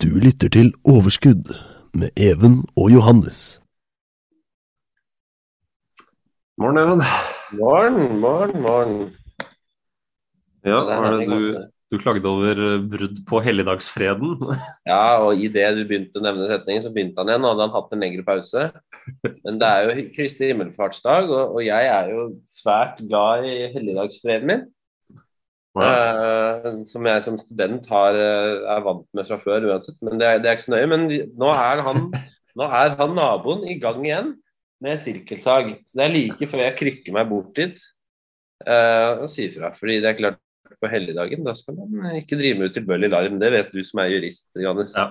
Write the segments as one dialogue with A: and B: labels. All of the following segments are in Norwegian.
A: Du lytter til Overskudd med Even og Johannes.
B: Morgen, Even.
C: Morgen, morgen, morgen.
B: Ja,
C: er
B: var det du, du klagde over eh, brudd på helligdagsfreden?
C: Ja, og idet du begynte å nevne setningen, så begynte han igjen. Og hadde han hatt en lengre pause. Men det er jo Kristi himmelfartsdag, og, og jeg er jo svært glad i helligdagsfreden min. Eh, som jeg som student har, eh, er vant med fra før uansett. Men det det er ikke så nøye. Men nå er, han, nå er han naboen i gang igjen med sirkelsag. Så det er like før jeg krykker meg bort dit uh, og sier fra. Fordi det er klart på helligdagen, da skal man ikke drive med utilbørlig larm. Det vet du som er jurist, Johannes.
B: Ja.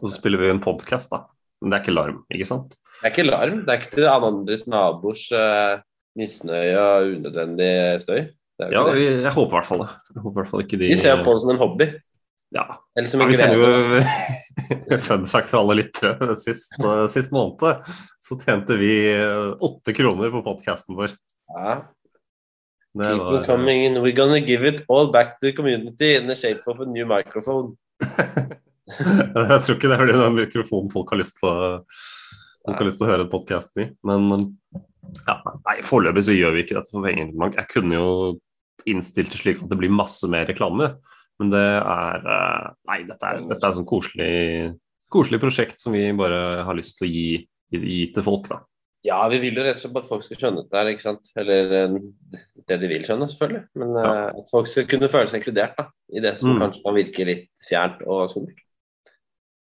B: Og så spiller vi en podkast, da. Men det er ikke larm, ikke sant?
C: Det er ikke larm. Det er ikke til andres naboers uh, misnøye og unødvendig støy. Det er jo
B: Ja,
C: ikke det.
B: vi- jeg håper i hvert fall det. Jeg håper i hvert fall ikke de
C: Vi ser på det som en hobby.
B: Ja.
C: Eller som
B: Ja, vi tjener jo Fun fact for alle lyttere. Sist, eh, sist måned så tjente vi eh, åtte kroner på podkasten vår.
C: Ja.
B: Det
C: Keep
B: var,
C: coming in. We're gonna give it all back to the community in the shape of a new microphone.
B: Jeg tror ikke det er den mikrofonen folk har lyst til å, folk har lyst til å høre podkasten i. Men ja, nei, foreløpig så gjør vi ikke dette for pengene. Jeg kunne jo innstilt det slik at det blir masse mer reklame, men det er eh, Nei, dette er, dette er et sånn koselig, koselig prosjekt som vi bare har lyst til å gi, gi til folk, da.
C: Ja, vi vil jo rett og slett at folk skal skjønne det der, ikke sant. Eller eh, det de vil skjønne, selvfølgelig. Men eh,
B: Ja.
C: at folk skal kunne føle seg inkludert da, i det som
B: Mm.
C: kanskje kan virke litt fjernt og skummelt.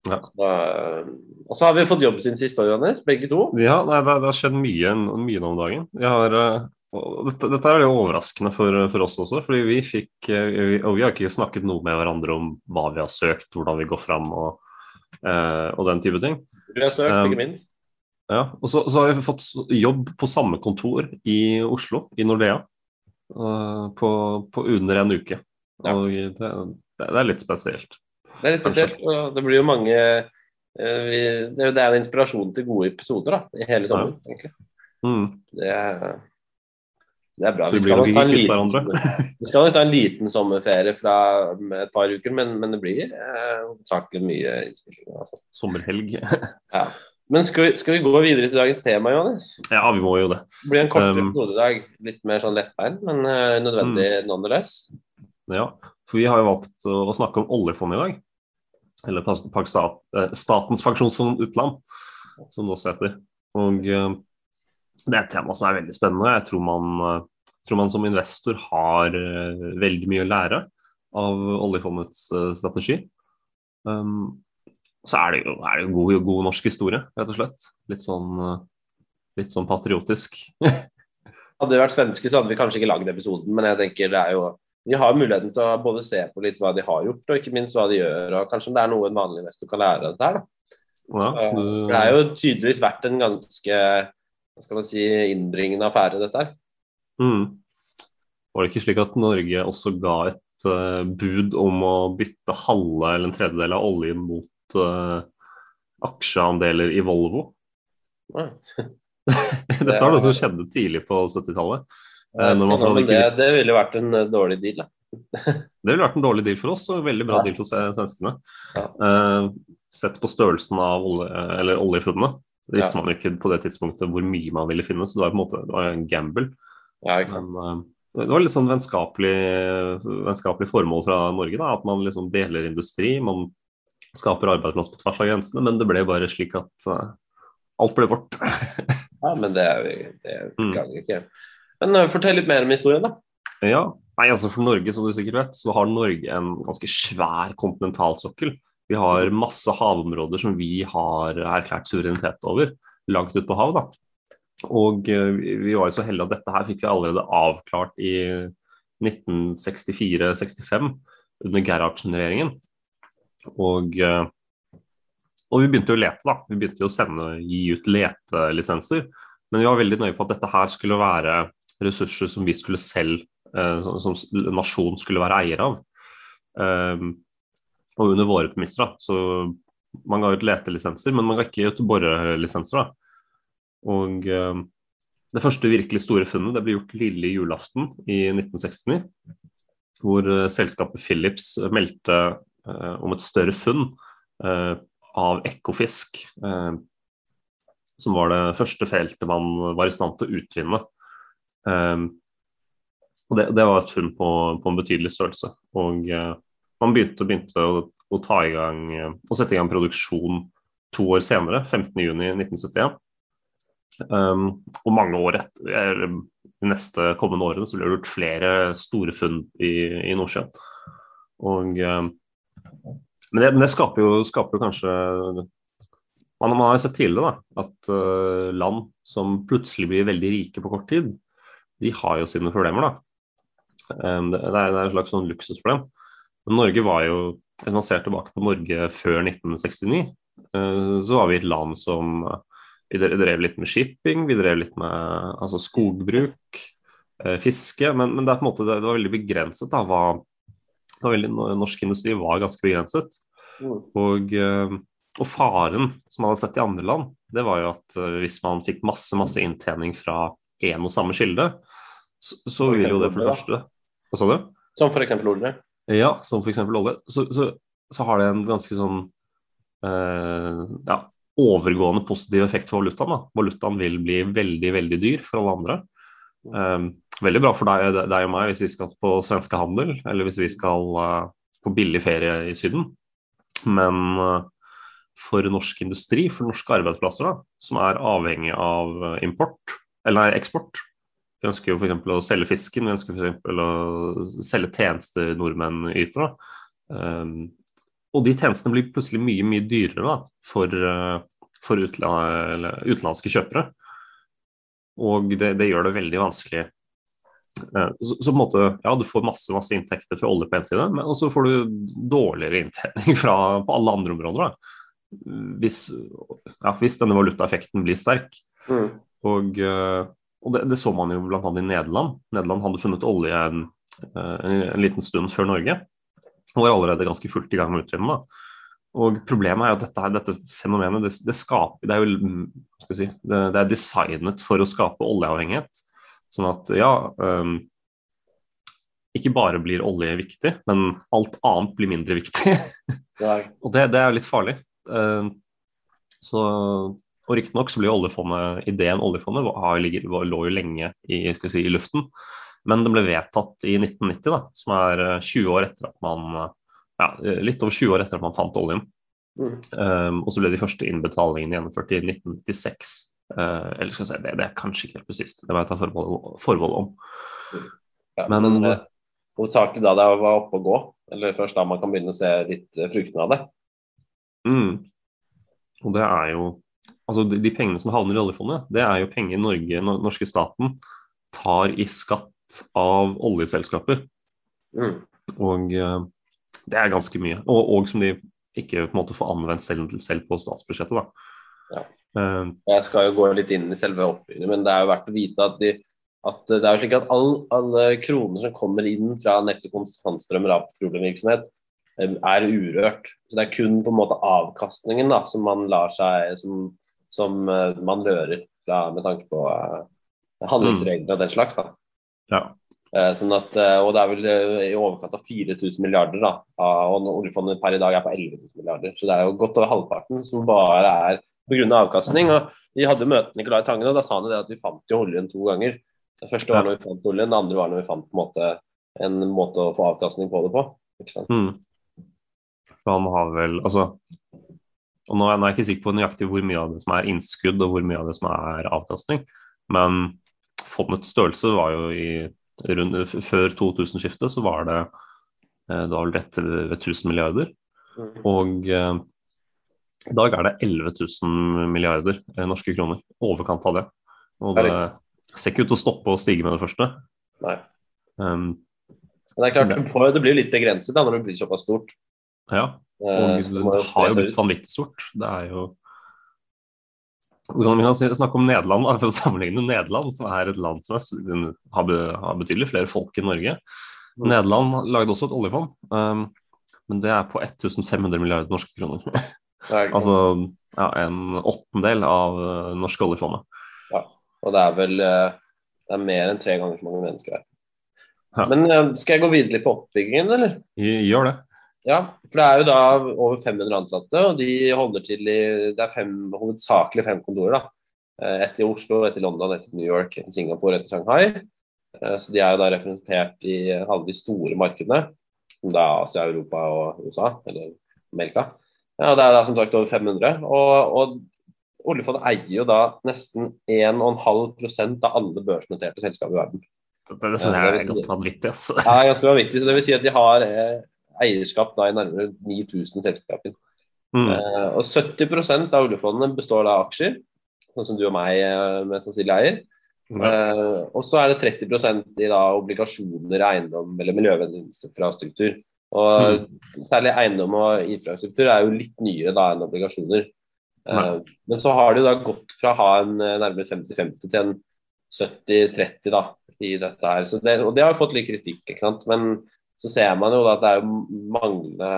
B: Ja.
C: Så, eh, og så har vi fått jobb siden sist år, Johannes, begge to.
B: Ja, nei, det, det har skjedd mye, mye nå om dagen. Har, eh, dette, dette er jo overraskende for, for oss også, fordi vi fikk eh, vi, Og vi har ikke snakket noe med hverandre om hva vi har søkt, hvordan vi går fram og, eh, og den type ting.
C: Vi har søkt,
B: Um,
C: ikke minst.
B: Ja, og så, så har vi fått jobb på samme kontor i Oslo, i Nordea, på, på under en uke.
C: Ja.
B: Og det, det, det er litt spesielt.
C: Det er litt spesielt. og Det blir jo mange eh, vi, det, er er en inspirasjon til gode episoder da, i hele sommeren. egentlig.
B: Mm.
C: Det, er- det er bra.
B: Så vi
C: skal,
B: nok
C: ta en liten, vi skal nok ta en liten sommerferie fra et par uker, men, men det blir eh, hovedsakelig mye innspilling. Altså.
B: Sommerhelg.
C: Ja. Men skal vi, skal vi gå videre til dagens tema, Johannes?
B: Ja, vi må jo det.
C: Det blir en kortere
B: Um,
C: episode i dag. Litt mer sånn lettbeint, men uh, nødvendig
B: Mm.
C: nonetheless.
B: Ja, for vi har jo valgt å, snakke om oljefondet i dag. Eller Pakistan, eh, Statens pensjonsfond utland, som det også heter. Og eh, det er et tema som er veldig spennende. Jeg tror man, eh, tror man som investor har veldig mye å lære av oljefondets strategi. Um, så er det jo, er det jo god, god norsk historie, rett og slett. Litt sånn, litt sånn patriotisk.
C: Hadde vi vært svenske, så hadde vi kanskje ikke lagd episoden, men jeg tenker det er jo vi har muligheten til å både se på litt hva de har gjort, og ikke minst hva de gjør. og Kanskje det er noe en vanlig investor kan lære av dette her.
B: Ja,
C: det... det er jo tydeligvis vært en ganske hva skal man si, innbringende affære, dette her.
B: Mm. Var det ikke slik at Norge også ga et uh, bud om å bytte halve eller en tredjedel av oljen mot uh, aksjeandeler i Volvo?
C: Ja.
B: Dette var noe som skjedde tidlig på 70-tallet. Eh, når man
C: Ja, det, det ville vært en eh, dårlig deal.
B: Det ville vært en dårlig deal for oss og en veldig bra
C: Ja.
B: deal for svenskene.
C: Ja.
B: Eh, sett på størrelsen av olje, det visste man jo ikke på det tidspunktet hvor mye man ville finne, så det var på en måte det var en gamble. Men uh, det var litt sånn vennskapelig, vennskapelig formål fra Norge, da, at man liksom deler industri, man skaper arbeidsplass på tvers av grensene, men det ble bare slik at uh, alt ble vårt.
C: Ja, men det er det
B: Mm.
C: beklager ikke. Men eh, fortell litt mer om historien, da.
B: ja, nei, altså For Norge, som du sikkert vet, så har Norge en ganske svær kontinentalsokkel. Vi har masse havområder som vi har erklært suverenitet over, langt ut på hav. da. Og eh, vi var jo så heldige at dette her fikk vi allerede avklart i 1964-65 under Gerhardsen-regjeringen. Og, eh, og, vi begynte å lete, da. Vi begynte å sende, gi ut letelisenser. Men vi var veldig nøye på at dette her skulle være ressurser som vi skulle selv, eh, som, som nasjon skulle være eier av. Um, og under våre premisser. da, så Man ga ut letelisenser, men man ga ikke ut borelisenser. da. Og um, Det første virkelig store funnet det ble gjort lille julaften i 1969. Hvor uh, selskapet Philips meldte uh, om et større funn av ekkofisk. som var det første feltet man var i stand til å utvinne. Um, og det, det, var et funn på, på en betydelig størrelse. Og man begynte, begynte å, å, ta i gang, å sette i gang produksjon to år senere, 15.6.1971. Um, og mange år etter, de neste kommende årene så ble det gjort flere store funn i, i Nordsjøen. Og, um, men, det, men det, skaper jo, skaper jo kanskje man, man, har sett tidligere da, at uh, land som plutselig blir veldig rike på kort tid, de har jo sine problemer. da. Um, det, er, det et slags sånn luksusproblem. Men Norge var jo, Hvis man ser tilbake på Norge før 1969, uh, så var vi et land som vi drev litt med shipping, vi drev litt med altså, skogbruk, eh, fiske. Men, men, det, på en måte, det, var veldig begrenset. Da, det var veldig, norsk industri var ganske begrenset. Mm. Og, eh, og, faren som man hadde sett i andre land, det var jo at hvis man fikk masse masse inntjening fra én og samme kilde, så, så vil jo det for det første Hva sa du?
C: Som f.eks. olje?
B: Ja, som f.eks. olje. Så, så, så, har det en ganske sånn uh, ja, overgående positiv effekt for valutaen. Da. Valutaen vil bli veldig veldig dyr for alle andre. Um, veldig bra for deg, deg, og meg hvis vi skal på svenskehandel, eller hvis vi skal uh, på billig ferie i Syden. Men uh, for norsk industri, for norske arbeidsplasser, da, som er avhengig av uh, import, eller nei, eksport Vi ønsker jo f.eks. å selge fisken, vi ønsker f.eks. å selge tjenester nordmenn yter. Um, og de tjenestene blir plutselig mye mye dyrere da, for, eh, for utenlandske kjøpere. Og det, det, gjør det veldig vanskelig. Eh, så, så, på en måte, ja, Du får masse masse inntekter fra olje på en side, men så får du dårligere inntjening fra, på alle andre områder. Da. Hvis, ja, hvis denne valutaeffekten blir sterk. Mm. Og, eh, og det, det, så man jo bl.a. i Nederland. Nederland hadde funnet olje en, en, en liten stund før Norge og var allerede ganske fullt i gang med å utvinne. Og Problemet er at dette, dette fenomenet det, det, skaper, det er jo si, det, det, er designet for å skape oljeavhengighet. Sånn at ja um, Ikke bare blir olje viktig, men alt annet blir mindre viktig. og det, er litt farlig. Uh, så, og Riktignok så blir oljefondet, ideen oljefondet lå jo lenge i, si, i luften. Men den ble vedtatt i 1990, da, som er 20 eh, år etter at man eh, ja, eh, litt over 20 år etter at man fant oljen. Mm. Um, og så ble de første innbetalingene gjennomført i 1996. Uh, eller skal jeg si, det, det, er kanskje ikke helt presist, det må jeg ta forbehold, forbehold om.
C: Ja, men, men uh, hovedsakelig da det var oppe å gå, eller først da man kan begynne å se litt fruktene av det.
B: Mm. Og det er jo Altså de, de, pengene som havner i oljefondet, det er jo penger Norge, norske staten, tar i skatt av oljeselskaper. Mm. Og uh, det er ganske mye. Og, og, som de ikke på en måte får anvendt selv, selv på statsbudsjettet. da.
C: Ja. Uh, jeg skal jo gå litt inn i selve oppbygget, men det er jo verdt å vite at, de, at det er jo slik at all, alle kroner som kommer inn fra netto kontantstrømmer av petroleumsvirksomhet, um, er urørt. Så Det er kun på en måte avkastningen da, som man lar seg, som, som uh, man lører fra, med tanke på handlingsregler og den slags. da.
B: Ja.
C: Eh, sånn at, eh, og det er vel eh, i overkant av 4000 milliarder, da, og oljefondet per i dag er på 11 000 milliarder. Så det er jo godt over halvparten som bare er pga. avkastning. og Vi hadde møte Nicolai Tangen, og da sa han det at vi fant jo oljen to ganger. Det første var når vi fant oljen, det andre var når vi fant på en måte, en måte å få avkastning på det på. Ikke sant?
B: Mm. Han har vel Altså og nå er jeg ikke sikker på nøyaktig hvor mye av det som er innskudd og hvor mye av det som er avkastning, men fondets størrelse var jo i rundt, Før 2000-skiftet så var det eh, det var vel rett ved 1000 milliarder. Mm. Og eh, i dag er det 11 000 milliarder eh, norske kroner. Overkant av det. Og det ser ikke ut til å stoppe å stige med det første.
C: Nei. Um, Men det er klart, det blir jo litt begrenset da, når det blir såpass stort.
B: Ja,
C: Eh,
B: og det har jo blitt vanvittig stort. Det er jo Vi kan, snakke om Nederland, for å sammenligne Nederland, som er et land som er, har, betydelig flere folk enn Norge.
C: Mm.
B: Nederland lagde også et oljefond, um, men det er på 1500 milliarder norske kroner.
C: Er-
B: altså ja, en åttendel av uh, norske oljefondet.
C: Og det er vel eh, det er mer enn tre ganger så mange mennesker her.
B: Ja.
C: Men eh, skal jeg gå videre på oppbyggingen, eller?
B: Gjør det.
C: Ja, for det er jo da over 500 ansatte, og de holder til i Det er fem, hovedsakelig fem kontorer. da. Eh, Ett i Oslo, ett i London, ett i New York, ett i Singapore, ett i Shanghai. Eh, Så de er jo da representert i alle de store markedene, som da er Asia, Europa og USA, eller Amerika. Ja, Det er da som sagt over 500. Og, og oljefondet eier jo da nesten 1,5% av alle børsnoterte selskaper i verden.
B: Det, det synes jeg er ganske vanvittig. Altså.
C: Ja, det ganske vanvittig. Så det vil si at de har eh, eierskap da i nærmere 9000 selskaper.
B: Mm.
C: Eh, og 70% av oljefondet består da av aksjer, sånn som du og meg med mest sannsynlig eier. Eh, og så er det 30% i da obligasjoner, eiendom eller miljøvennlig infrastruktur. Og særlig eiendom og infrastruktur er jo litt nyere da enn obligasjoner. Eh, men så har det jo da gått fra å ha en eh, nærmere 50-50 til en 70-30 da i dette her. Så det, og det har fått litt kritikk, ikke sant. Men så ser man jo at det er jo manglende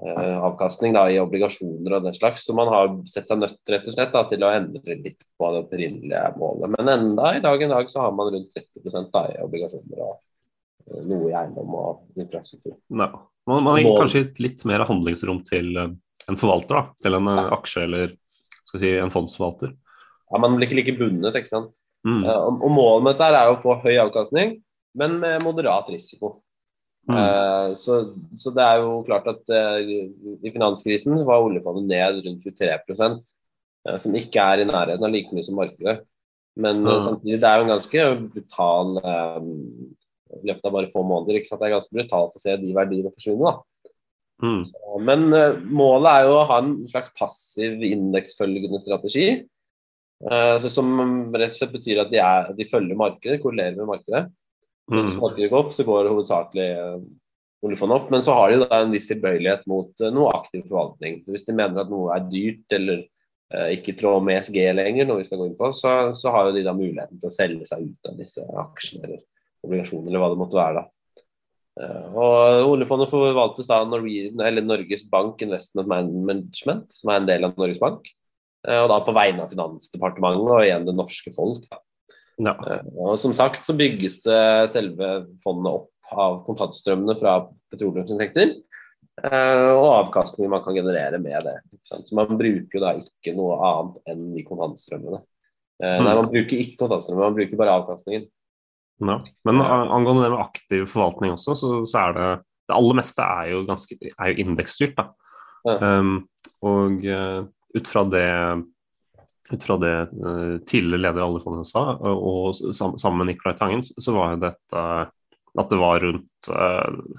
C: eh, avkastning da, i obligasjoner og den slags. Så man har sett seg nødt rett og slett da, til å endre litt på det opprinnelige målet. Men enda i dag i dag så har man rundt 30 da, i obligasjoner og eh, noe i eiendom og infrastruktur.
B: Ja. Man, man har kanskje litt mer handlingsrom til eh, en forvalter, da. Til en ja. aksje eller skal si, en fondsforvalter.
C: Ja, man blir ikke like bundet, ikke sant.
B: Mm.
C: Eh, og, og målet med dette er er å få høy avkastning, men med moderat risiko.
B: Mm.
C: Eh, så, så det er jo klart at eh, i finanskrisen var oljefondet ned rundt 23 eh, som ikke er i nærheten av like mye som markedet. Men
B: Mm.
C: samtidig, det er jo en ganske brutal I løpet av bare få måneder. Det er ganske brutalt å se de verdiene forsvinne.
B: Mm.
C: Men uh, målet er jo å ha en slags passiv indeksfølgende strategi. Uh, så som rett og slett betyr at de, er, de følger markedet, korrelerer med markedet.
B: Mm.
C: går opp, så går hovedsakelig eh, oljefondet opp. Men så har de da en viss tilbøyelighet mot eh, noe aktiv forvaltning. Hvis de mener at noe er dyrt eller eh, ikke i tråd med ESG lenger, når vi skal gå inn på, så, så har jo de da muligheten til å selge seg ut av disse aksjene eller obligasjonene, eller hva det måtte være. da. Og Oljefondet forvaltes da Norwegian, Norges Bank Investment Management, som er en del av Norges Bank. Og da på vegne av Finansdepartementet og igjen det norske folk. Da.
B: Ja.
C: Eh, Og som sagt så bygges det selve fondet opp av kontantstrømmene fra petroleumsinntekter. eh, Og avkastningen man kan generere med det. Så man bruker da ikke noe annet enn de kontantstrømmene. Eh, Nei, man bruker ikke kontantstrømmene, man bruker bare avkastningen.
B: Ja. Men angående det med aktiv forvaltning også, så, så er det Det aller meste er jo, ganske, er jo indeksstyrt. da.
C: Ja.
B: Um, og ut fra det ut fra det eh, tidligere leder oljefondet sa, og, sammen med Nicolai Tangen, så- var jo dette at det var rundt eh,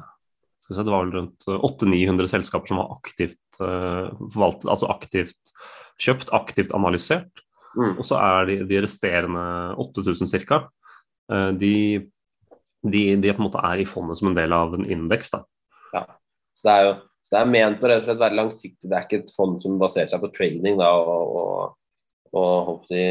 B: si, det var rundt 800-900 selskaper som var aktivt eh, forvaltet, altså aktivt kjøpt, aktivt analysert.
C: Mm.
B: Og så er de, de resterende 8000 ca. De, de, de på en måte er i fondet som en del av en indeks. da.
C: Så det er jo så det er ment å rett og slett være langsiktig. Det er ikke et fond som baserer seg på trading. da, og, og, og de,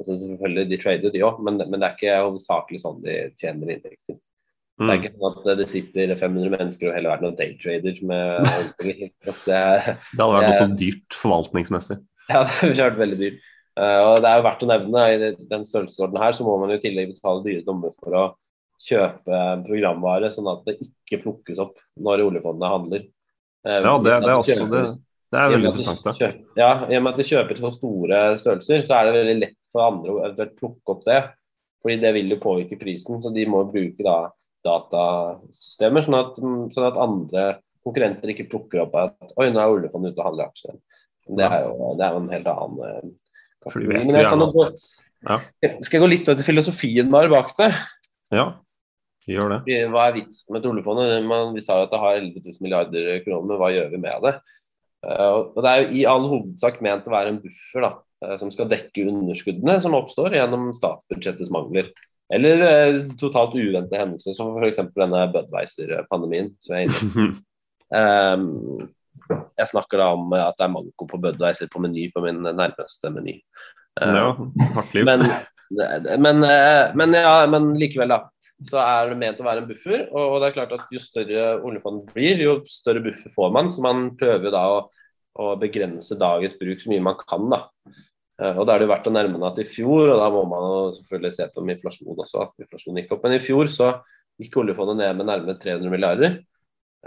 C: altså Selvfølgelig de trader, de òg, men, men det er ikke hovedsakelig sånn de tjener inntekter. Det er
B: Mm.
C: ikke sånn at det sitter 500 mennesker over hele verden og daytrader med det er,
B: Det hadde vært noe så dyrt forvaltningsmessig.
C: Ja, det hadde vært veldig dyrt. Eh, og det er jo verdt å nevne i den størrelsesordenen her, så må man jo i tillegg betale dyre dommer for å kjøpe programvare, sånn at det ikke plukkes opp når oljefondet handler. Eh,
B: Ja, det, det er også det, det er veldig interessant. da.
C: kjøper- Ja, i og med at de kjøper så store størrelser, så er det veldig lett for andre å eventuelt plukke opp det. Fordi det vil jo påvirke prisen, så de må bruke da datasystemer, sånn at, sånn at andre konkurrenter ikke plukker opp at oi, nå er oljefondet ute og handler aksjer. Det er jo, det er en helt annen eh, kategori. Men jeg kan jo gå,
B: at
C: skal jeg gå litt over til filosofien bare bak det?
B: Ja, gjør det.
C: Hva er vitsen med oljefondet? Man, vi sa jo at det har 11 000 milliarder kroner, men hva gjør vi med det? Eh, og Det er jo i all hovedsak ment å være en buffer da, eh, som skal dekke underskuddene som oppstår gjennom statsbudsjettets mangler. Eller eh, totalt uventede hendelser, som f.eks. denne Budwiser-pandemien. som jeg er inne. Ehm, jeg snakker da om at det er manko på Budwiser på meny på min nærmeste meny. Ehm,
B: Ja, hardt liv.
C: men, men, men, ja, men likevel, da. Så er det ment å være en buffer. Og det er klart at jo større oljefond blir, jo større buffer får man. Så man prøver da å, å begrense dagens bruk så mye man kan. da. Eh, Og da er det verdt å nærme seg at i fjor, og da må man selvfølgelig se på om inflasjon også, at inflasjonen gikk opp. Men i fjor så gikk oljefondet ned med nærmere 300 milliarder.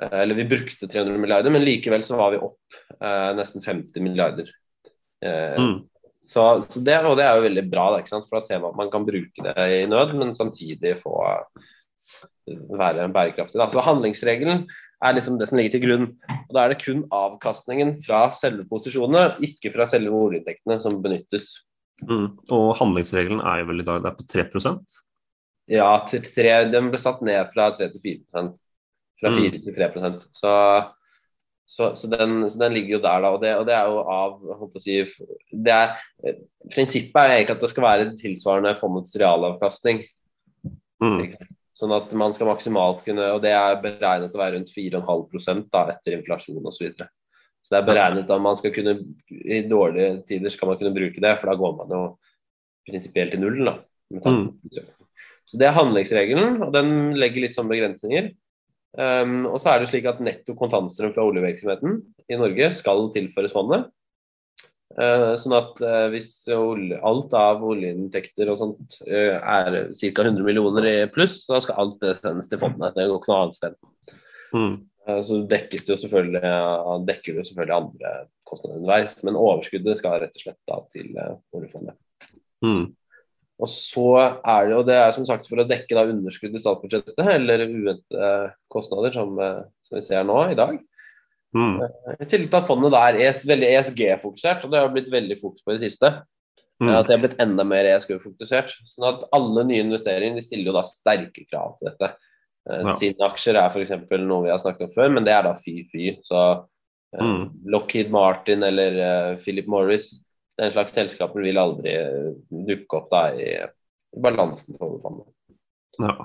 C: Eh, Eller vi brukte 300 milliarder, men likevel så var vi opp eh, nesten 50 milliarder. Eh,
B: Mm.
C: Så, så det, og det er jo veldig bra, da, for da ser man at man kan bruke det i nød, men samtidig få være bærekraftig. Da. Så Handlingsregelen er liksom det som ligger til grunn. og Da er det kun avkastningen fra selve posisjonene, ikke fra selve oljeinntektene, som benyttes.
B: Mm. Og handlingsregelen er jo vel i dag det er på 3%
C: Ja, til tre, Den ble satt ned fra 3 til 4 Fra
B: Mm.
C: 4 til 3% Så, så, så, den, så den ligger jo der, da. Og det, og det er jo av si, det er, Prinsippet er egentlig at det skal være tilsvarende fondets realavkastning.
B: Mm.
C: Sånn at man skal maksimalt kunne Og det er beregnet til å være rundt 4,5% da, etter inflasjon osv. Så, videre. så det er beregnet at man skal kunne I dårlige tider skal man kunne bruke det, for da går man jo prinsipielt til nullen, da. prisøkning. Så det er handlingsregelen, og den legger litt sånn begrensninger. Um, og så er det slik at netto kontantstrøm fra oljevirksomheten i Norge skal tilføres fondet. Uh, sånn at uh, hvis alt av oljeinntekter og sånt uh, er ca. 100 millioner i pluss, så skal alt det sendes til fondet. Det går ikke noe annet sted.
B: Mm.
C: Uh, så dekkes det jo selvfølgelig, dekker det jo selvfølgelig andre kostnader underveis, men overskuddet skal rett og slett da til uh, oljefondet.
B: Mm.
C: Og så er det, og det er som sagt for å dekke da underskudd i statsbudsjettet eller uventede kostnader, som, uh, som vi ser nå i dag.
B: Mm.
C: I tillegg til at fondet der er ES, veldig ESG-fokusert, og det har blitt veldig fokus på i det siste.
B: Mm.
C: At det har blitt enda mer ESG-fokusert. Sånn at alle nye investeringer de stiller jo da sterke krav til dette. Eh,
B: Ja.
C: Sine aksjer er f.eks. noe vi har snakket om før, men det er da fy-fy. Så eh,
B: Mm.
C: Lockheed Martin eller uh, Philip Morris, den slags selskaper vil aldri eh, dukke opp da i, balansen til oljefondet.
B: Ja.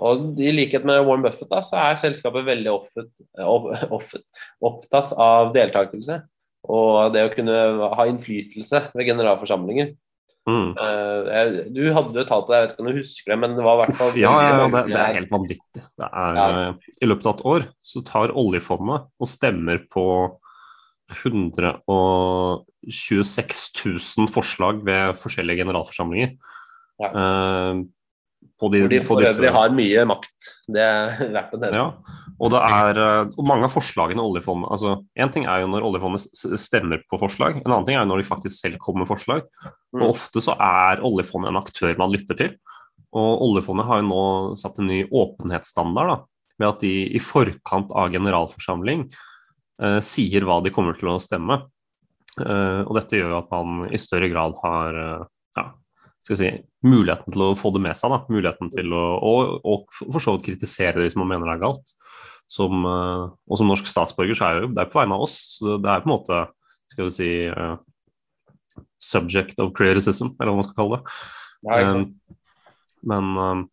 C: Og I likhet med Warren Buffett da, så er selskapet veldig offet, offet, opptatt av deltakelse og det å kunne ha innflytelse ved generalforsamlinger.
B: Mm.
C: Uh, du hadde jo talt på det, jeg vet ikke om du husker det, men det var i hvert fall
B: Ja, ja, det, det er helt vanvittig. Det er,
C: Ja.
B: eh, I løpet av et år så tar oljefondet og stemmer på 126 000 forslag ved forskjellige generalforsamlinger.
C: Ja.
B: Uh, på de,
C: Hvor de for øvrig har mye makt. Det er verdt å nevne.
B: Ja, og det er eh, og mange av forslagene oljefondet altså En ting er jo når oljefondet stemmer på forslag, en annen ting er jo når de faktisk selv kommer med forslag.
C: Mm.
B: Og ofte så er oljefondet en aktør man lytter til. Og oljefondet har jo nå satt en ny åpenhetsstandard da, ved at de i forkant av generalforsamling eh, sier hva de kommer til å stemme. Eh, og dette gjør jo at man i større grad har eh, ja, skal si, muligheten til å få det med seg. Da. Muligheten til å og, og for så vidt kritisere det hvis man mener det er galt. Som, eh, og som norsk statsborger så er jo det er på vegne av oss. så Det er på en måte skal vi si eh, subject of criticism, eller hva man skal kalle det.
C: Ja.
B: Men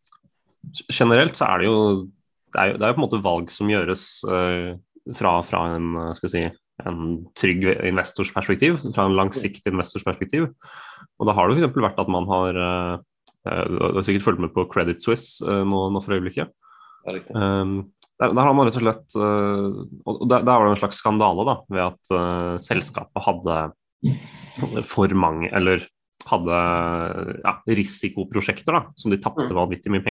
B: generelt så er det jo det er jo, det er på en måte valg som gjøres eh, fra, fra en, skal si, en trygg investors perspektiv, fra en langsiktig investors perspektiv. Og da har det f.eks. vært at man har uh, Du har sikkert fulgt med på Credit Suisse nå, nå for øyeblikket. Um, der, der har man rett og slett Og der, der var det en slags skandale da, ved at uh, selskapet hadde for mange Eller hadde ja, risikoprosjekter da, som de tapte vanvittig mye penger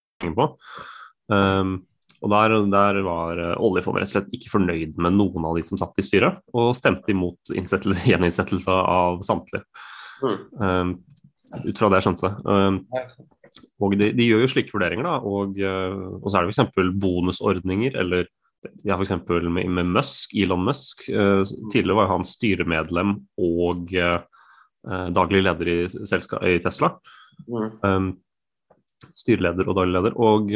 B: På. Um, og der, der var uh, oljefondet rett og slett ikke fornøyd med noen av de som satt i styret, og stemte imot innsettelse- gjeninnsettelse av samtlige. Um, ut fra det jeg skjønte. Um, og de, de, gjør jo slike vurderinger, da. Og, og så er det f.eks. bonusordninger, eller ja, f.eks. Med, med Musk, Elon Musk. tidligere var han styremedlem og daglig leder i, i Tesla. Mm. Um, styreleder og daglig leder. Og,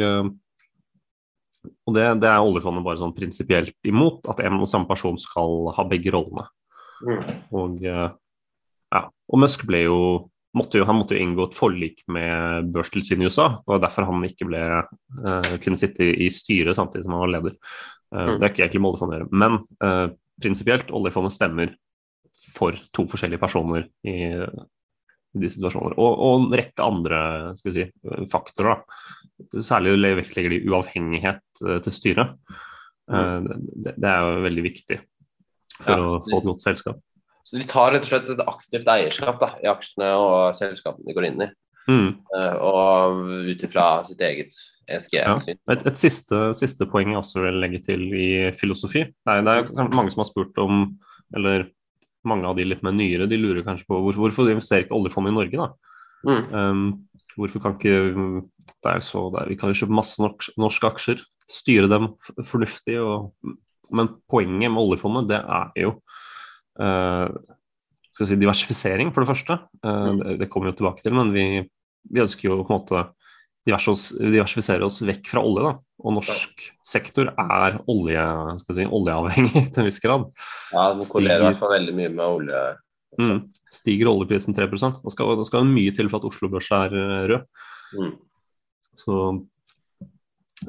B: og det, det, er oljefondet bare sånn prinsipielt imot, at en og samme person skal ha begge rollene. Mm. Og, ja, og Musk ble jo måtte jo, han måtte jo inngå et forlik med børstilsynet i USA. og derfor han ikke ble, uh, kunne sitte i styret samtidig som han var leder. Uh, mm. Det er ikke egentlig med oljefondet å gjøre. Men uh, prinsipielt, oljefondet stemmer for to forskjellige personer i de situasjoner. Og, og, en rekke andre si, faktorer. Da. Særlig vektlegger de uavhengighet til styret. Mm. Det, det, er jo veldig viktig for ja, å få et godt selskap.
C: Så de tar rett og slett et aktivt eierskap da, i aksjene og selskapene de går inn i. Mm. Uh, og ut ifra sitt eget ESG. Ja.
B: Et, et siste, siste, poeng jeg også vil legge til i filosofi. Det er, det er mange som har spurt om, eller mange av de litt mer nyere, de lurer kanskje på hvorfor, hvorfor investerer ikke oljefondet i Norge, da? Mm. Um, hvorfor kan ikke det er så, det er, Vi kan jo kjøpe masse norsk, norske aksjer, styre dem fornuftig. Og, men poenget med oljefondet det er jo uh, skal si, diversifisering, for det første. Uh, mm. Det, det kommer vi jo tilbake til. Men vi, vi, ønsker jo på en måte diversifisere oss vekk fra olje. da, Og norsk sektor er olje, si, oljeavhengig til en viss grad.
C: Ja, den korrelerer i hvert fall veldig mye med olje.
B: Mm. Stiger oljeprisen 3% da skal, da skal mye til for at Oslo Børs er eh, rød. Mm. Så,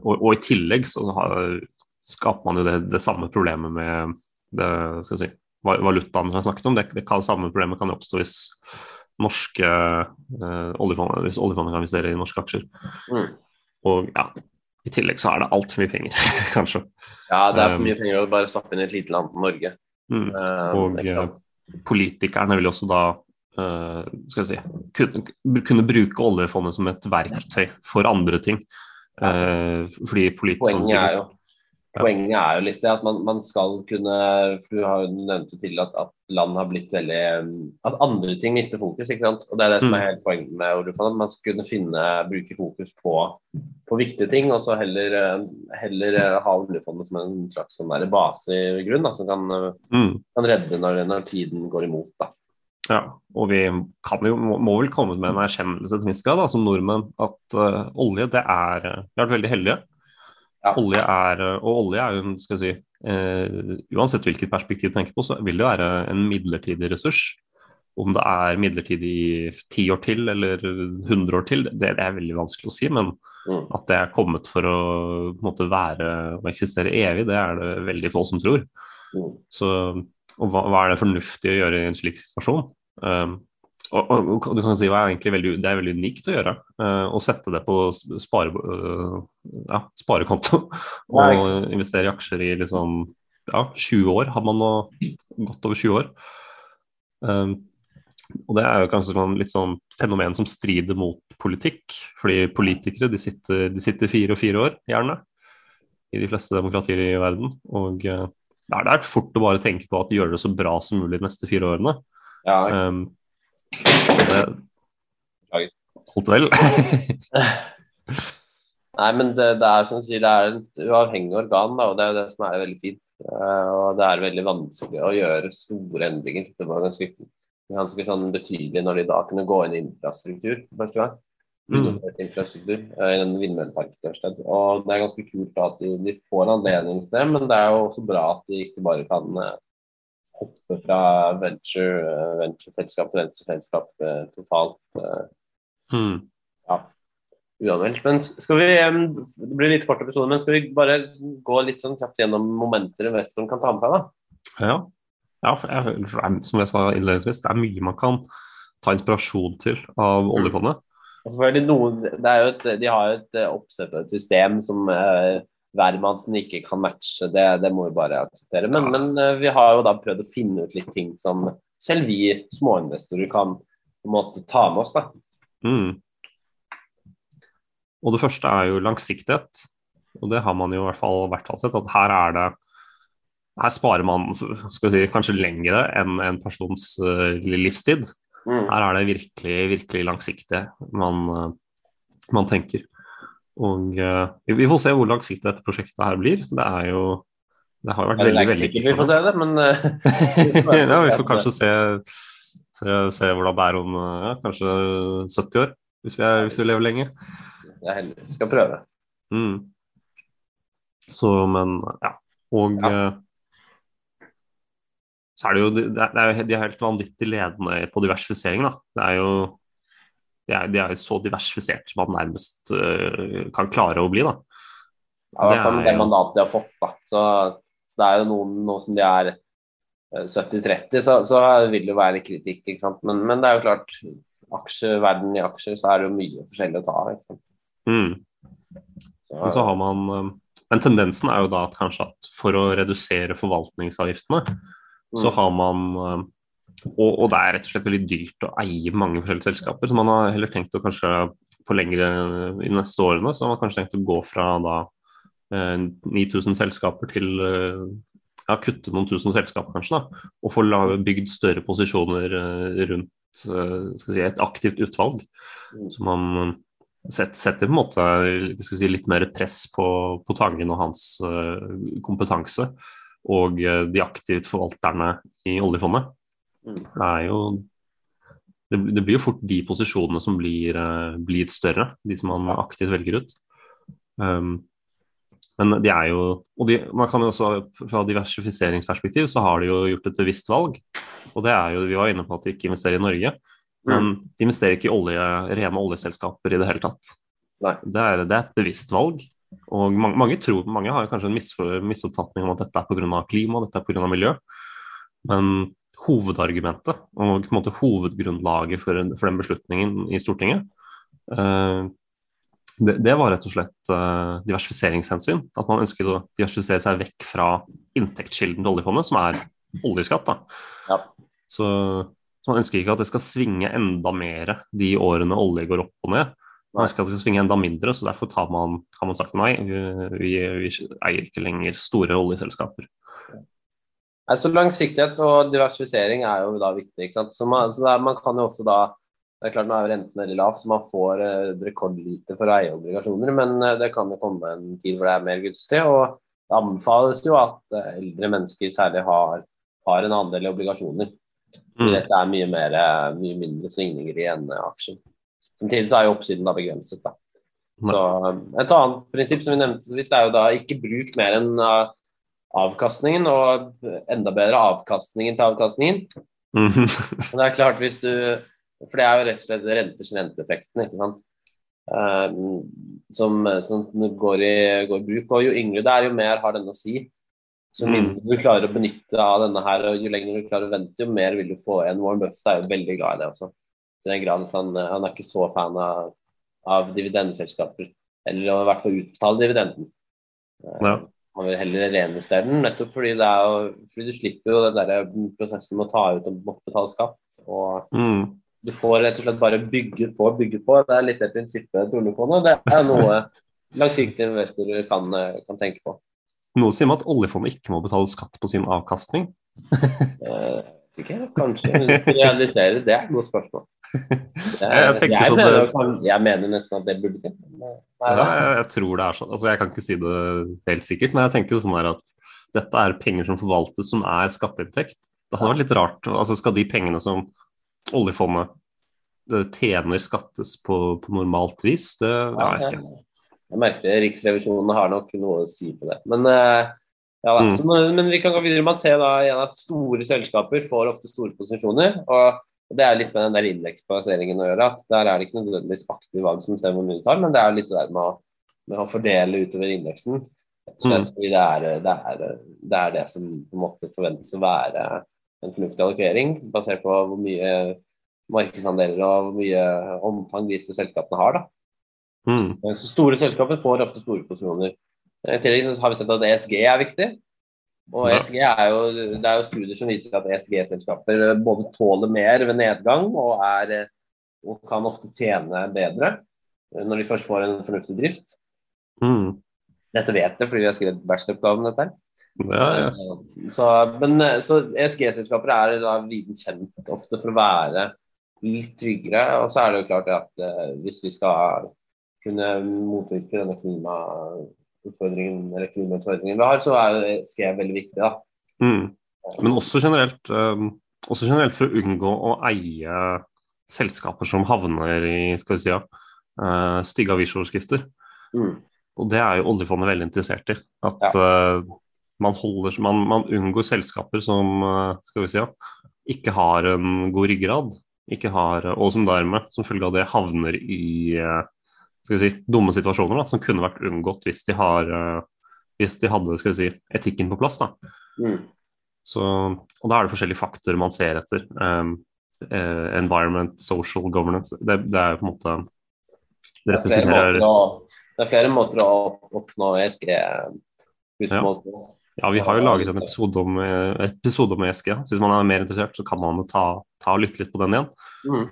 B: og, og, i tillegg så har, skaper man jo det, det samme problemet med det, skal si, valutaen som jeg snakket om. Det, det kan, samme problemet kan oppstå hvis norske eh, hvis oljefondet kan investere i norske aksjer. Mm. Og ja, i tillegg så er det altfor mye penger, kanskje.
C: Ja, det er for mye um, penger å bare stappe inn i et lite land som Norge. Mm.
B: Um, og uh, politikerne vil også da uh, skal jeg si, kunne, kunne, bruke oljefondet som et verktøy for andre ting. Uh, fordi
C: Poenget er jo Poenget er jo litt det at man, man skal kunne for Du har jo nevnt til at, at, land har blitt veldig At andre ting mister fokus. ikke sant? Og Det er det som er hele helt poenget med oljefondet. Man skal kunne finne, bruke fokus på, på viktige ting, og så heller, heller ha oljefondet som en slags sånn base i grunn, da, som kan, mm. kan redde når, når, tiden går imot. da.
B: Ja, og vi kan jo, må, må vel komme med en erkjennelse til Miska, da, som nordmenn at uh, olje det er Vi har vært veldig heldige ja. Olje er, og olje er jo, skal jeg si, eh, uansett hvilket perspektiv du tenker på, så vil det være en midlertidig ressurs. Om det er midlertidig i ti år til eller 100 år til, det, det, er veldig vanskelig å si. Men mm. at det er kommet for å måte, være og eksistere evig, det er det veldig få som tror. Mm. Så, og hva, hva, er det fornuftig å gjøre i en slik situasjon? Um, og, og, du kan si hva er veldig, Det er veldig unikt å gjøre. Uh, å sette det på spare, uh, ja, sparekonto og Nei. investere i aksjer i liksom, ja, 20 år. Har man nå godt over 20 år. Um, og det er jo kanskje sånn, litt sånn fenomen som strider mot politikk. Fordi politikere de sitter, de sitter fire og fire år, gjerne, i de fleste demokratier i verden. Og uh, det er fort å bare tenke på at de gjør det så bra som mulig de neste fire årene. Ja, um, Holdt vel?
C: Nei, men det, det, er som du sier, det er et uavhengig organ, da, og det er det som er veldig fint. Uh, og det er veldig vanskelig å gjøre store endringer. Det var ganske, ganske sånn betydelig når de da kunne gå inn i infrastruktur første gang. Mm. infrastruktur uh, i en vindmøllepark Og det er ganske kult da, at de, de, får anledning til det, men det er jo også bra at de ikke bare kan hoppe fra venture, venture-selskap til venture-selskap totalt. Mm. Ja, uanmeldt. Men skal vi Det blir litt kort episode, men skal vi bare gå litt sånn kjapt gjennom momenter investoren kan ta med seg, da?
B: Ja. ja jeg, som jeg sa innledningsvis, det er mye man kan ta inspirasjon til av mm. oljefondet.
C: Noen, et, de har jo et oppsett av et system som eh, hvermannsen ikke kan matche. Det, det, må vi bare akseptere. Men, ja. men, eh, vi har jo da prøvd å finne ut litt ting som selv vi småinvestorer kan på en måte ta med oss. da. Mm.
B: Og det første er jo langsiktighet. Og det har man jo i hvert fall, hvert fall sett. At her er det her sparer man skal si, kanskje lengre enn en persons uh, livstid. Mm. Her er det virkelig, virkelig langsiktig. Man, uh, man tenker. Og uh, vi får se hvor langsiktig dette prosjektet her blir. Det er jo Det har jo vært veldig, veldig
C: sikkert vi får se det, men
B: uh, Ja, vi får kanskje se, se, se hvordan det er om ja, kanskje 70 år, hvis vi, er, hvis vi lever lenge.
C: Jeg heller skal prøve.
B: Mm. Så, men ja. Og ja. Uh, så er det jo det er, De er helt vanvittig ledende på diversifisering. da. Det er jo de er, de er så diversifisert som man nærmest uh, kan klare å bli. da.
C: Ja, I hvert fall med det mandatet de har fått. da. Så, så det er jo noen nå som de er 70-30, så, så, vil det jo være kritikk. ikke sant? Men, men det er jo klart, aksjeverden i aksjer, så er det jo mye forskjellig å ta. ikke sant?
B: Mm. Så, så har man eh, Men tendensen er jo da at kanskje at for å redusere forvaltningsavgiftene, mm. så har man og, og, det er rett og slett veldig dyrt å eie mange forskjellige selskaper. Så man har heller tenkt å kanskje på lengre i neste årene så har man kanskje tenkt å gå fra da eh, 9000 selskaper til eh, ja, kutte noen tusen selskaper kanskje, da, og få bygd større posisjoner eh, rundt eh, si, et aktivt utvalg. Mm. Så man setter på en måte si, litt mer press på, på Tangen og hans kompetanse og de aktivt forvalterne i oljefondet. Mm. Det er jo det, det, blir jo fort de posisjonene som blir, uh, blir større, de som man aktivt velger ut. Um, men de er jo Og de, man kan jo også fra diversifiseringsperspektiv så har de jo gjort et bevisst valg. Og det er jo Vi var inne på at de ikke investerer i Norge. Men mm. de investerer ikke i olje, rene oljeselskaper i det hele tatt. Det er, det er, et bevisst valg. Og mange, mange, tror, mange har kanskje en misoppfatning om at dette er pga. klima, dette er pga. miljø. Men hovedargumentet og på en måte hovedgrunnlaget for, for den beslutningen i Stortinget, uh, det, det, var rett og slett uh, diversifiseringshensyn. At man ønsket å diversifisere seg vekk fra inntektskilden til oljefondet, som er oljeskatt. Ja. Så så man ønsker ikke at det skal svinge enda mer de årene olje går opp og ned. Man ønsker at det skal svinge enda mindre, så derfor man, har man sagt nei. Vi, vi, eier ikke lenger store oljeselskaper.
C: Altså, langsiktighet og diversifisering er jo da viktig. Så man, så der, man kan jo også da det er klart Nå er jo renten veldig lav, så man får eh, rekordlite for å eie obligasjoner. Men eh, det kan jo komme en tid hvor det er mer gunstig. Og det anbefales jo at eh, eldre mennesker særlig har, har en andel i obligasjoner. Mm. Dette er mye, mer, mye mindre svingninger i en aksje. Samtidig så er jo oppsiden da begrenset. Da. Så, et annet prinsipp som vi nevnte så vidt, er jo da ikke bruk mer enn uh, avkastningen, og enda bedre avkastningen til avkastningen. Mm. det er klart hvis du For det er jo rett og slett renters renteeffekten, ikke sant. Uh, som, som går, i, går, i, bruk. Og jo yngre det er, jo mer har denne å si. Så mm. mindre du klarer å benytte av denne her, og jo lenger du klarer å vente, jo mer vil du få igjen. Warren Buffett er jo veldig glad i det også. I den grad han, han er ikke så fan av, av dividendeselskaper. Eller i hvert fall utbetale dividenden. Ja. Han vil heller reinvestere den, nettopp fordi, det er jo, fordi du slipper jo den der prosessen med å ta ut og betale skatt. Og mm. du får rett og slett bare bygge på og bygge på. Det er litt det prinsippet til oljefondet. Det er noe langsiktige investorer kan, kan tenke på.
B: Noe sier meg at oljefondet ikke må betale skatt på sin avkastning.
C: uh, ikke, kanskje. Realisere, det er et godt spørsmål.
B: Er, jeg,
C: jeg, mener, det, jeg, mener, nesten at det burde ikke.
B: Ja, jeg, jeg, tror det er sånn. Altså, jeg kan ikke si det helt sikkert, men jeg tenker sånn her at dette er penger som forvaltes som er skatteinntekt. Det hadde vært litt rart. altså Skal de pengene som oljefondet eh, tjener, skattes på, på normalt vis? Det ja, jeg vet ikke.
C: Jeg merker Riksrevisjonen har nok noe å si på det. Men, eh, ja, mm. så, men vi kan gå videre. Man ser da igjen at store selskaper får ofte store posisjoner. og det er litt med den der indeksplasseringen å gjøre. at Der er det ikke nødvendigvis aktive valg som bestemmer hvor mye du tar, men det er litt det der med å, med å fordele utover indeksen. Mm. Fordi det er, det, er, det er, det som på en måte forventes å være en fornuftig allokering, basert på hvor mye markedsandeler og hvor mye omfang disse selskapene har. Mm. Så store selskaper får ofte store posisjoner. I tillegg så har vi sett at ESG er viktig. Og ESG er jo, det er jo studier som viser at ESG-selskaper både tåler mer ved nedgang og, er, og, kan ofte tjene bedre når de først får en fornuftig drift. Mm. Dette vet jeg fordi vi har skrevet bacheloroppgave om dette. Ja, ja. Eh, så, men, så ESG-selskaper er da viden kjent ofte for å være litt tryggere. Og så er det jo klart at uh, hvis vi skal kunne motvirke denne klimautfordringen eller klimautfordringen vi har, så er ESG veldig viktig. da.
B: Mm. Men også generelt, um, også generelt for å unngå å eie selskaper som havner i skal vi si, ja, uh, stygge avisoverskrifter.
C: Mm.
B: Og det er jo oljefondet veldig interessert i. At uh, man, holder, man, man, unngår selskaper som uh, skal vi si, ja, ikke har en god ryggrad, ikke har, og som dermed, som følge av det, havner i skal vi si, dumme situasjoner da, som kunne vært unngått hvis de, har, hvis de hadde skal vi si, etikken på plass. da.
C: Mm.
B: Så, og da er det forskjellige faktorer man ser etter. Um, uh, environment, social governance. Det, det, er på en måte Det representerer
C: Det er flere måter å oppnå ESG-husmål på.
B: Ja, vi har jo laget en episode om, episode om ESG. Så hvis man er mer interessert, så kan man ta, ta og lytte litt på den igjen.
C: Mm.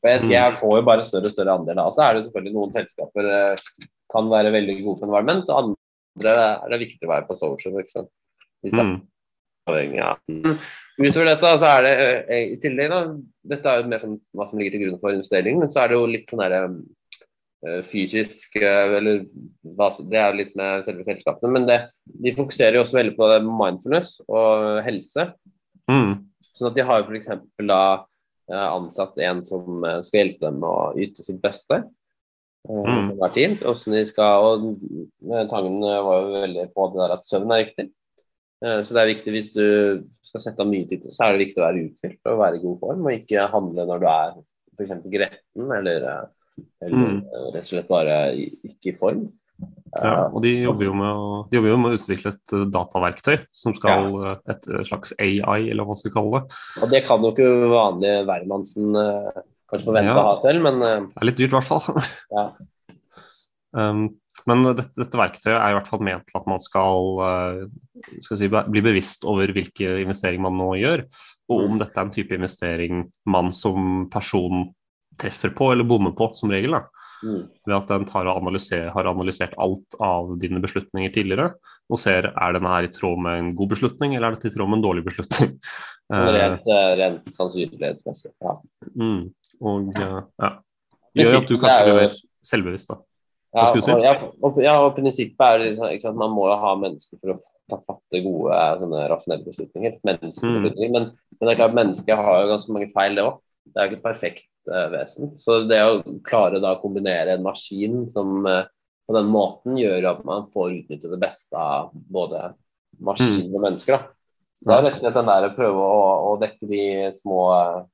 C: For jeg, mm. får jo bare større og større andel. Og så er det selvfølgelig noen selskaper eh, kan være veldig gode på environment, og andre er det viktig å være på social. Ikke sant?
B: Mm.
C: Ja. Utover dette så er det eh, i tillegg da, Dette er jo mer som hva som ligger til grunn for investering, men så er det jo litt sånn derre eh, fysisk eller Det er jo litt med selve selskapene, men det, de fokuserer jo også veldig på mindfulness og helse.
B: Mm.
C: Sånn at de har f.eks. da ansatt en som skal hjelpe dem å yte sitt beste.
B: Mm.
C: Hver tid, de skal, og Tangen var jo veldig på det der at søvn er viktig. Eh, så det er viktig hvis du skal sette av mye tid, så er det viktig å være uthvilt og være i god form, og ikke handle når du er f.eks. gretten eller, eh, eller
B: mm.
C: Eh, rett og slett bare ikke i form.
B: Ja, og de jobber, jo med de jobber jo med å utvikle et dataverktøy som skal ja. et slags AI, eller hva man skal kalle det.
C: Og det kan jo ikke vanlige hvermannsen kanskje forvente ja. å ha selv, men
B: Det er litt dyrt i hvert fall.
C: Ja.
B: um, men dette, dette, verktøyet er i hvert fall ment til at man skal, eh, skal si, bli bevisst over hvilke investeringer man nå gjør, og om dette er en type investering man som person treffer på eller bommer på, som regel. da.
C: Mm.
B: Ved at den analyser, har analysert alt av dine beslutninger tidligere, og ser er denne her i tråd med en god beslutning, eller er dette i tråd med en dårlig beslutning.
C: Rent, eh, rent sannsynlighetsmessig, ja.
B: Mm. Og ja. Gjør at du kanskje blir mer selvbevisst, da.
C: Ja, og, ja, og, ja, og prinsippet er liksom, ikke sant, man må jo ha mennesker for å ta fatte gode, sånne rasjonelle beslutninger. Mm. Men, men, det er klart, mennesket har jo ganske mange feil, det òg. Det er jo ikke perfekt vesen. Så det å klare da å kombinere en maskin som uh, på den måten gjør at man får utnytte det beste av både maskin mm. og mennesker. da. Så det er rett og slett den der å prøve å, å dekke de små uh,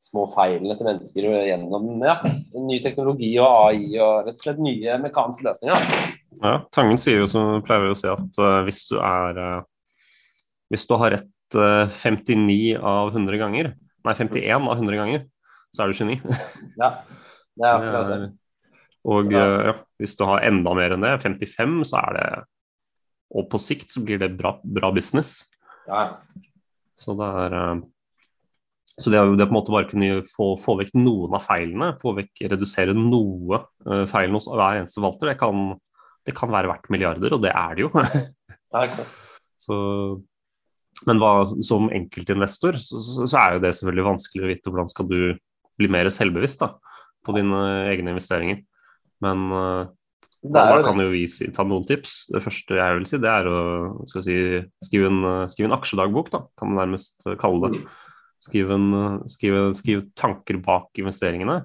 C: små feilene til mennesker gjennom ja, ny teknologi og AI og rett og slett nye mekaniske løsninger.
B: Ja, Tangen sier jo som pleier å si at uh, hvis du er uh, Hvis du har rett uh, eh, 59 av 100 ganger, nei 51 av 100 ganger, så er du geni.
C: ja, det er akkurat det.
B: og ja, hvis du har enda mer enn det, 55, så er det Og på sikt så blir det bra, bra business.
C: Ja.
B: Så det er så det, det på en måte bare kunne få, få, vekk noen av feilene, få vekk, redusere noe uh, feilene hos hver eneste valter, det kan, det kan, være verdt milliarder, og det er det jo.
C: ja, ikke sant.
B: Så, men hva, som enkeltinvestor så, så, så, er jo det selvfølgelig vanskelig å vite hvordan skal du bli mer selvbevisst da, på dine egne investeringer. Men uh, da, kan jo vi si, ta noen tips. Det første jeg vil si, det er å si, skrive, en, skrive en aksjedagbok, da, kan man nærmest kalle det. Skrive, skrive tanker bak investeringene.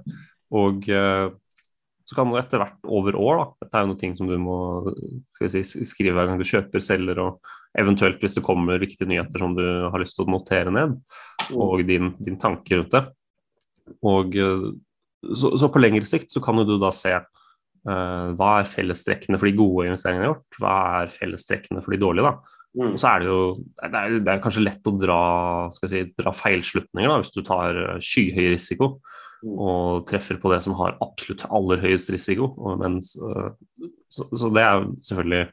B: Og eh, så kan du etter hvert over år, da, dette er jo noe ting som du må si, skrive hver gang du kjøper, selger, og eventuelt hvis det kommer viktige nyheter som du har lyst til å notere ned, mm. og din, din tanke rundt det. Og eh, så, så, på lengre sikt så kan du da se uh, hva er fellestrekkene for de gode investeringene gjort, hva er fellestrekkene for de dårlige. da. Mm. Og så er det jo det er, det er, kanskje lett å dra, si, dra feilslutninger da, hvis du tar eh, skyhøy risiko mm. og treffer på det som har absolutt aller høyest risiko. Mens, så, så, det er selvfølgelig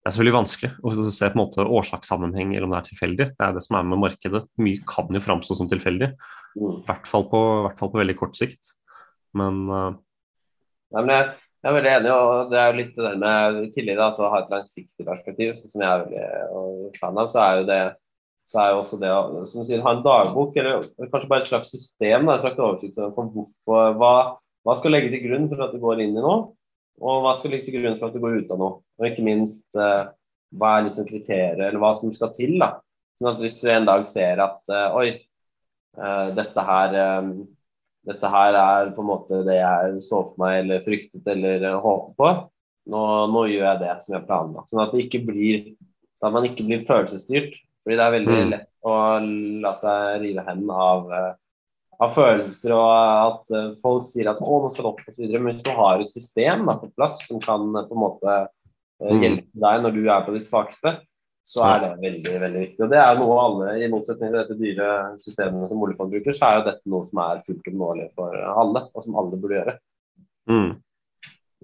B: det er selvfølgelig vanskelig å se på en måte årsakssammenheng eller om det er tilfeldig. Det er det som er med markedet. Mye kan jo framstå som tilfeldig, mm. i hvert fall på, hvert fall på veldig kort sikt. Men, uh...
C: Nei, men jeg, jeg er veldig enig, og det er jo litt det der med i at å ha et langsiktig perspektiv, som jeg er veldig fan av, så er jo det så er jo også det å som sier, ha en dagbok, eller kanskje bare et slags system, da, en slags oversikt for hvorfor, hva, Hva skal legge til grunn for at du går inn i noe, og hva skal ligge til grunn for at du går ut av noe? Og ikke minst uh, hva er liksom kriteriet, eller hva som skal til. da. Sånn at Hvis du en dag ser at uh, oi, uh, dette her dette her er på en måte det jeg så for meg eller fryktet eller håpet på. Nå, nå gjør jeg det som jeg planla. Sånn at blir sånn at man ikke blir følelsesstyrt. Fordi det er veldig mm. lett å la seg rive hen av av følelser, og at eh, folk sier at å, nå skal det opp osv. Men hvis du har et system da, på plass som kan eh, på en måte eh, mm. hjelpe deg når du er på ditt svakeste, så er det veldig veldig viktig. Og det er noe alle, I motsetning til dette dyre systemet som oljefond bruker, så er jo dette noe som er fullt oppnåelig for alle, og som alle burde gjøre.
B: Mm.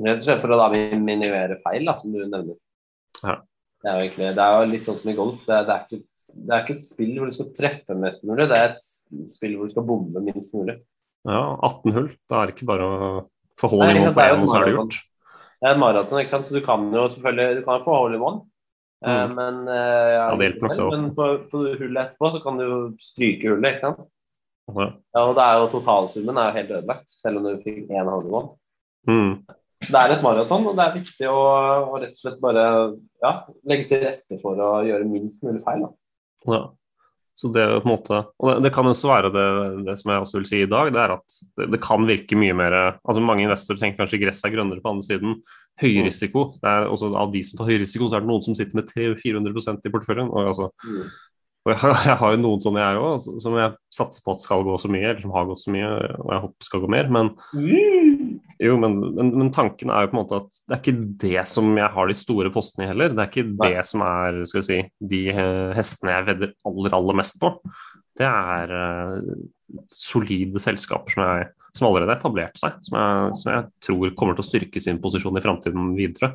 C: Rett og slett for å da minimere feil, da, som du nevner.
B: Ja.
C: Det er jo egentlig, det er jo litt sånn som i golf. Det, det er ikke det er ikke et spill hvor du skal treffe mest mulig, det er et spill hvor du skal bombe minst mulig.
B: Ja, 18 hull. Da er det ikke bare å få hull i mål på én, og så er det gjort.
C: Det er et maraton, ikke sant? så du kan jo selvfølgelig du kan få hull i mål. Eh, mm. Men, ja,
B: ja, nok, det
C: Men på, på, hullet etterpå så kan du jo stryke hullet, ikke sant. Ja. ja. og det er jo totalsummen er jo helt ødelagt, selv om du fikk én hull i mål.
B: Mm.
C: Det er et maraton, og det er viktig å, å, rett og slett bare ja, legge til rette for å gjøre minst mulig feil. Da.
B: Ja. Så det, på en måte, og det, kan også være det, det, som jeg også vil si i dag, det er at det, det, kan virke mye mer altså Mange investorer tenker kanskje gress er grønnere på andre siden. Høy mm. risiko. Det er også Av de som tar høy risiko, så er det noen som sitter med 300-400 i porteføljen. Og, altså, mm. og jeg, jeg, har jo noen sånne jeg òg, som jeg satser på at skal gå så mye, eller som har gått så mye, og jeg håper skal gå mer. Men mm. Jo, men, men, men, tanken er jo på en måte at det er ikke det som jeg har de store postene i heller. Det er ikke Nei. det som er skal vi si, de hestene jeg vedder aller, aller mest på. Det er uh, solide selskaper som, jeg, som, allerede har etablert seg, som jeg, som jeg, tror kommer til å styrke sin posisjon i framtiden videre.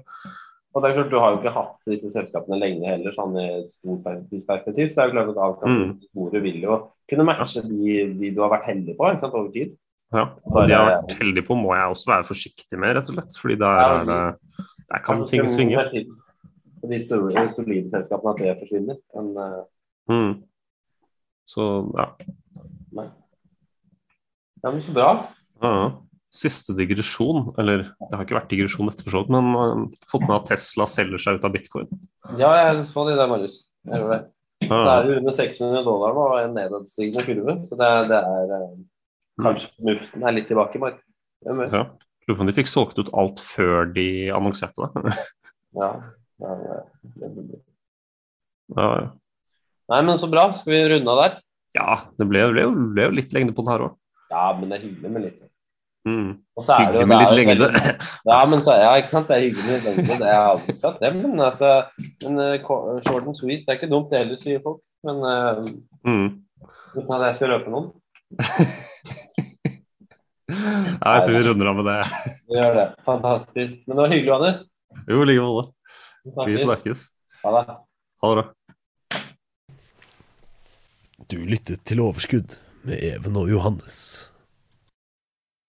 C: Og det er klart, Du har jo ikke hatt disse selskapene lenge heller, sånn i et stort perspektiv. Så det er jo klart at avkastningsbordet mm. vil jo kunne matche de, de, du har vært heldig på sant, over tid.
B: Ja, og de har vært heldig på, må jeg også være forsiktig med, rett og slett. fordi der, ja, de, der kan ting svinge.
C: De store, solide selskapene at det forsvinner. Men,
B: uh... mm. Så ja.
C: Nei. Ja, men så bra.
B: Ja, Siste digresjon, eller det har ikke vært digresjon etter for så vidt, men uh, fått med at Tesla selger seg ut av bitcoin.
C: Ja, jeg så det der, Marius. Jeg gjør det. Ja. Så er det under 600 dollar nå en nedadstigende kurve. Så det, det er uh, Kanskje fornuften er litt tilbake i markedet.
B: Ja. Lurer på om de fikk solgt ut alt før de annonserte det.
C: ja, ja, ja.
B: ja.
C: Nei, men så bra. Skal vi runde av der?
B: Ja, det ble, ble, ble jo litt lengde på den her òg.
C: Ja, men det er hyggelig med litt.
B: Mm. hyggelig med litt lengde.
C: Ja, men så, ja, ikke sant. Det er hyggelig med litt lengde. Det er alltid skatt, det. Men altså, men, uh, short and sweet, det er ikke dumt det heller, sier folk. Men uh,
B: mm.
C: uten at jeg skal røpe noen.
B: jeg tror vi runder av med det.
C: Vi gjør det. Fantastisk. Men det var hyggelig, Anders.
B: Jo, i like måte. Vi snakkes.
C: Ha det.
B: Ha det bra.
A: Du lyttet til Overskudd med Even og Johannes.